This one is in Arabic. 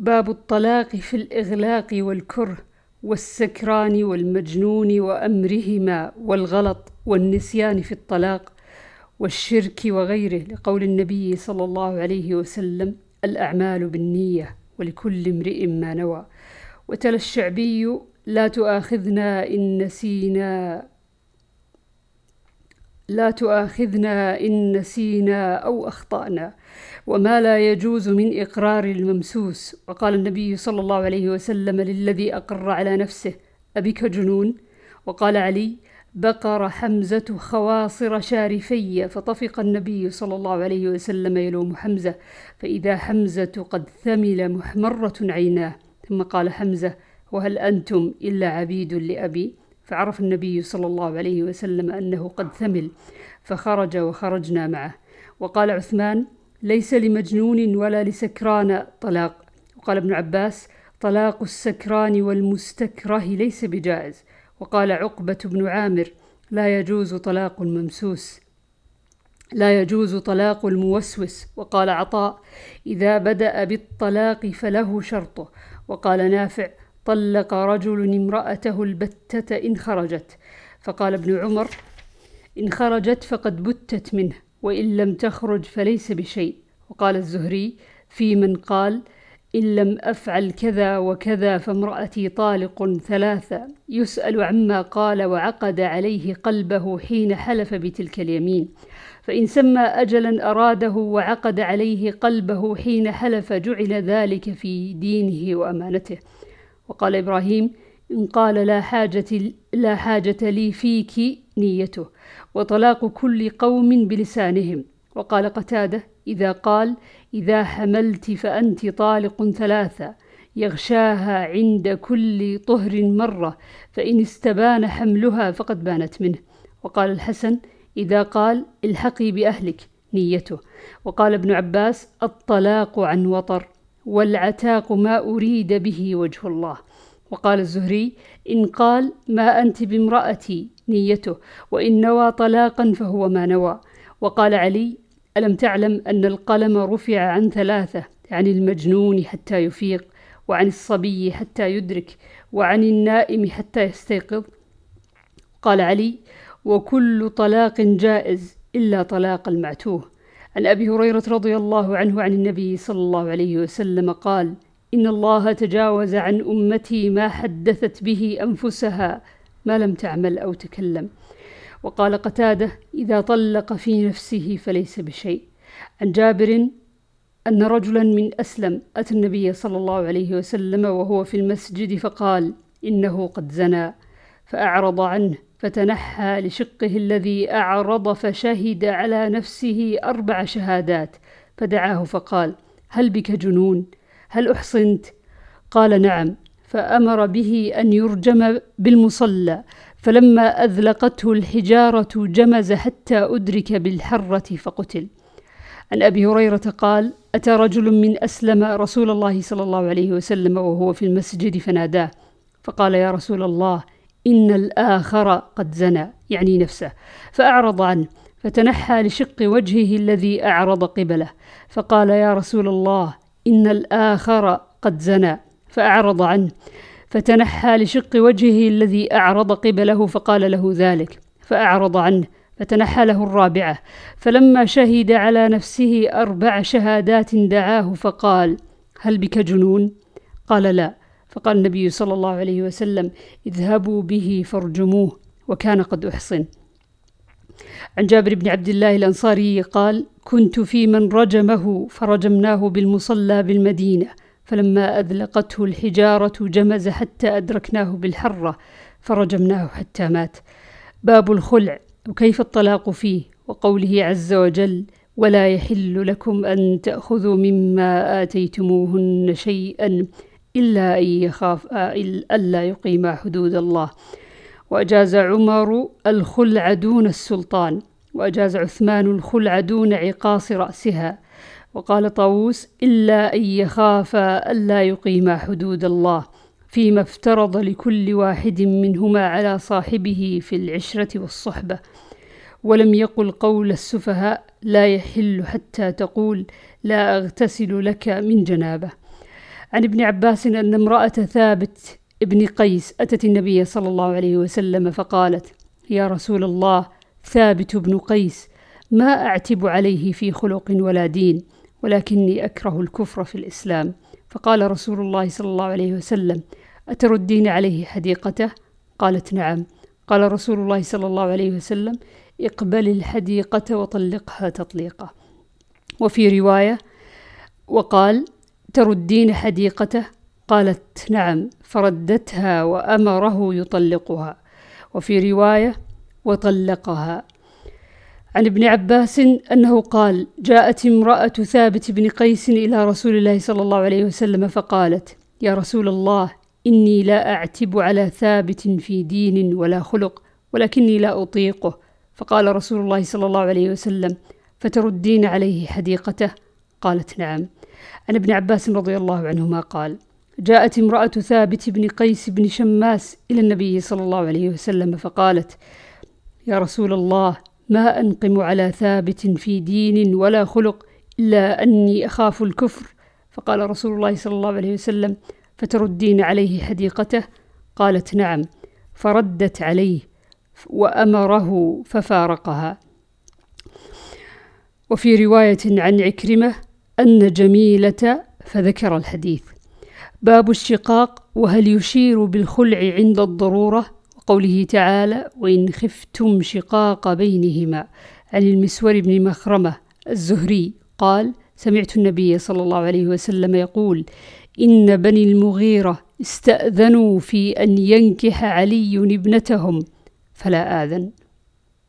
باب الطلاق في الإغلاق والكره والسكران والمجنون وأمرهما والغلط والنسيان في الطلاق والشرك وغيره لقول النبي صلى الله عليه وسلم الأعمال بالنية ولكل امرئ ما نوى. وتلا الشعبي لا تؤاخذنا إن نسينا لا تؤاخذنا إن نسينا أو أخطأنا وما لا يجوز من إقرار الممسوس. وقال النبي صلى الله عليه وسلم للذي أقر على نفسه أبك جنون؟ وقال علي بقر حمزة خواصر شارفي فطفق النبي صلى الله عليه وسلم يلوم حمزة فإذا حمزة قد ثمل محمرة عيناه. ثم قال حمزة وهل أنتم إلا عبيد لأبي؟ فعرف النبي صلى الله عليه وسلم أنه قد ثمل فخرج وخرجنا معه. وقال عثمان ليس لمجنون ولا لسكران طلاق. وقال ابن عباس طلاق السكران والمستكره ليس بجائز. وقال عقبة بن عامر لا يجوز طلاق الممسوس. لا يجوز طلاق الموسوس. وقال عطاء إذا بدأ بالطلاق فله شرطه. وقال نافع طلق رجل امرأته البتة إن خرجت. فقال ابن عمر إن خرجت فقد بتت منه وإن لم تخرج فليس بشيء. وقال الزهري في من قال إن لم أفعل كذا وكذا فامرأتي طالق ثلاثة يسأل عما قال وعقد عليه قلبه حين حلف بتلك اليمين. فإن سمى أجلا أراده وعقد عليه قلبه حين حلف جعل ذلك في دينه وأمانته. وقال إبراهيم إن قال لا حاجة, لا حاجة لي فيك نيته وطلاق كل قوم بلسانهم. وقال قتادة إذا قال إذا حملت فأنت طالق ثلاثة يغشاها عند كل طهر مرة فإن استبان حملها فقد بانت منه. وقال الحسن إذا قال الحقي بأهلك نيته. وقال ابن عباس الطلاق عن وطر. والعتاق ما أريد به وجه الله. وقال الزهري إن قال ما أنت بامرأتي نيته وإن نوى طلاقا فهو ما نوى. وقال علي ألم تعلم أن القلم رفع عن ثلاثة عن المجنون حتى يفيق وعن الصبي حتى يدرك وعن النائم حتى يستيقظ؟ قال علي وكل طلاق جائز إلا طلاق المعتوه. عن أبي هريرة رضي الله عنه عن النبي صلى الله عليه وسلم قال إن الله تجاوز عن أمتي ما حدثت به أنفسها ما لم تعمل أو تكلم. وقال قتادة إذا طلق في نفسه فليس بشيء. عن جابر أن رجلا من أسلم أتى النبي صلى الله عليه وسلم وهو في المسجد فقال إنه قد زنى. فأعرض عنه فتنحى لشقه الذي أعرض فشهد على نفسه أربع شهادات. فدعاه فقال هل بك جنون؟ هل أحصنت؟ قال نعم. فأمر به أن يرجم بالمصلى. فلما أذلقته الحجارة جمز حتى أدرك بالحرة فقتل. عن أبي هريرة قال أتى رجل من أسلم رسول الله صلى الله عليه وسلم وهو في المسجد فناداه. فقال يا رسول الله إن الآخر قد زنى يعني نفسه. فأعرض عنه فتنحى لشق وجهه الذي أعرض قبله. فقال يا رسول الله إن الآخر قد زنى. فأعرض عنه فتنحى لشق وجهه الذي أعرض قبله فقال له ذلك. فأعرض عنه فتنحى له الرابعة. فلما شهد على نفسه أربع شهادات دعاه فقال هل بك جنون؟ قال لا. فقال النبي صلى الله عليه وسلم اذهبوا به فارجموه وكان قد أحصن. عن جابر بن عبد الله الأنصاري قال كنت في من رجمه فرجمناه بالمصلى بالمدينة فلما أذلقته الحجارة جمز حتى أدركناه بالحرة فرجمناه حتى مات. باب الخلع وكيف الطلاق فيه؟ وقوله عز وجل ولا يحل لكم أن تأخذوا مما آتيتموهن شيئا إلا أن يخاف ألا يقيما حدود الله. وأجاز عمر الخلع دون السلطان. وأجاز عثمان الخلع دون عقاص رأسها. وقال طاووس إلا أن يخافا ألا يقيما حدود الله. فيما افترض لكل واحد منهما على صاحبه في العشرة والصحبة. ولم يقل قول السفهاء لا يحل حتى تقول لا أغتسل لك من جنابة. عن ابن عباس أن امرأة ثابت ابن قيس أتت النبي صلى الله عليه وسلم فقالت يا رسول الله ثابت بن قيس ما أعتب عليه في خلق ولا دين ولكني أكره الكفر في الإسلام. فقال رسول الله صلى الله عليه وسلم أتردين عليه حديقته؟ قالت نعم. قال رسول الله صلى الله عليه وسلم اقبل الحديقة وطلقها تطليقة وفي رواية وقال تردين حديقته؟ قالت نعم فردتها وأمره يطلقها وفي رواية وطلقها. عن ابن عباس أنه قال جاءت امرأة ثابت بن قيس إلى رسول الله صلى الله عليه وسلم فقالت يا رسول الله إني لا أعتب على ثابت في دين ولا خلق ولكني لا أطيقه. فقال رسول الله صلى الله عليه وسلم فتردين عليه حديقته؟ قالت نعم. عن ابن عباس رضي الله عنهما قال جاءت امرأة ثابت بن قيس بن شماس إلى النبي صلى الله عليه وسلم فقالت يا رسول الله ما أنقم على ثابت في دين ولا خلق إلا أني أخاف الكفر؟ فقال رسول الله صلى الله عليه وسلم فتردين عليه حديقته؟ قالت نعم. فردت عليه وأمره ففارقها. وفي رواية عن عكرمة أن جميلة فذكر الحديث. باب الشقاق وهل يشير بالخلع عند الضرورة؟ وقوله تعالى وإن خفتم شقاق بينهما عن المسور بن مخرمة الزهري قال سمعت النبي صلى الله عليه وسلم يقول إن بني المغيرة استأذنوا في أن ينكح علي ابنتهم فلا آذن.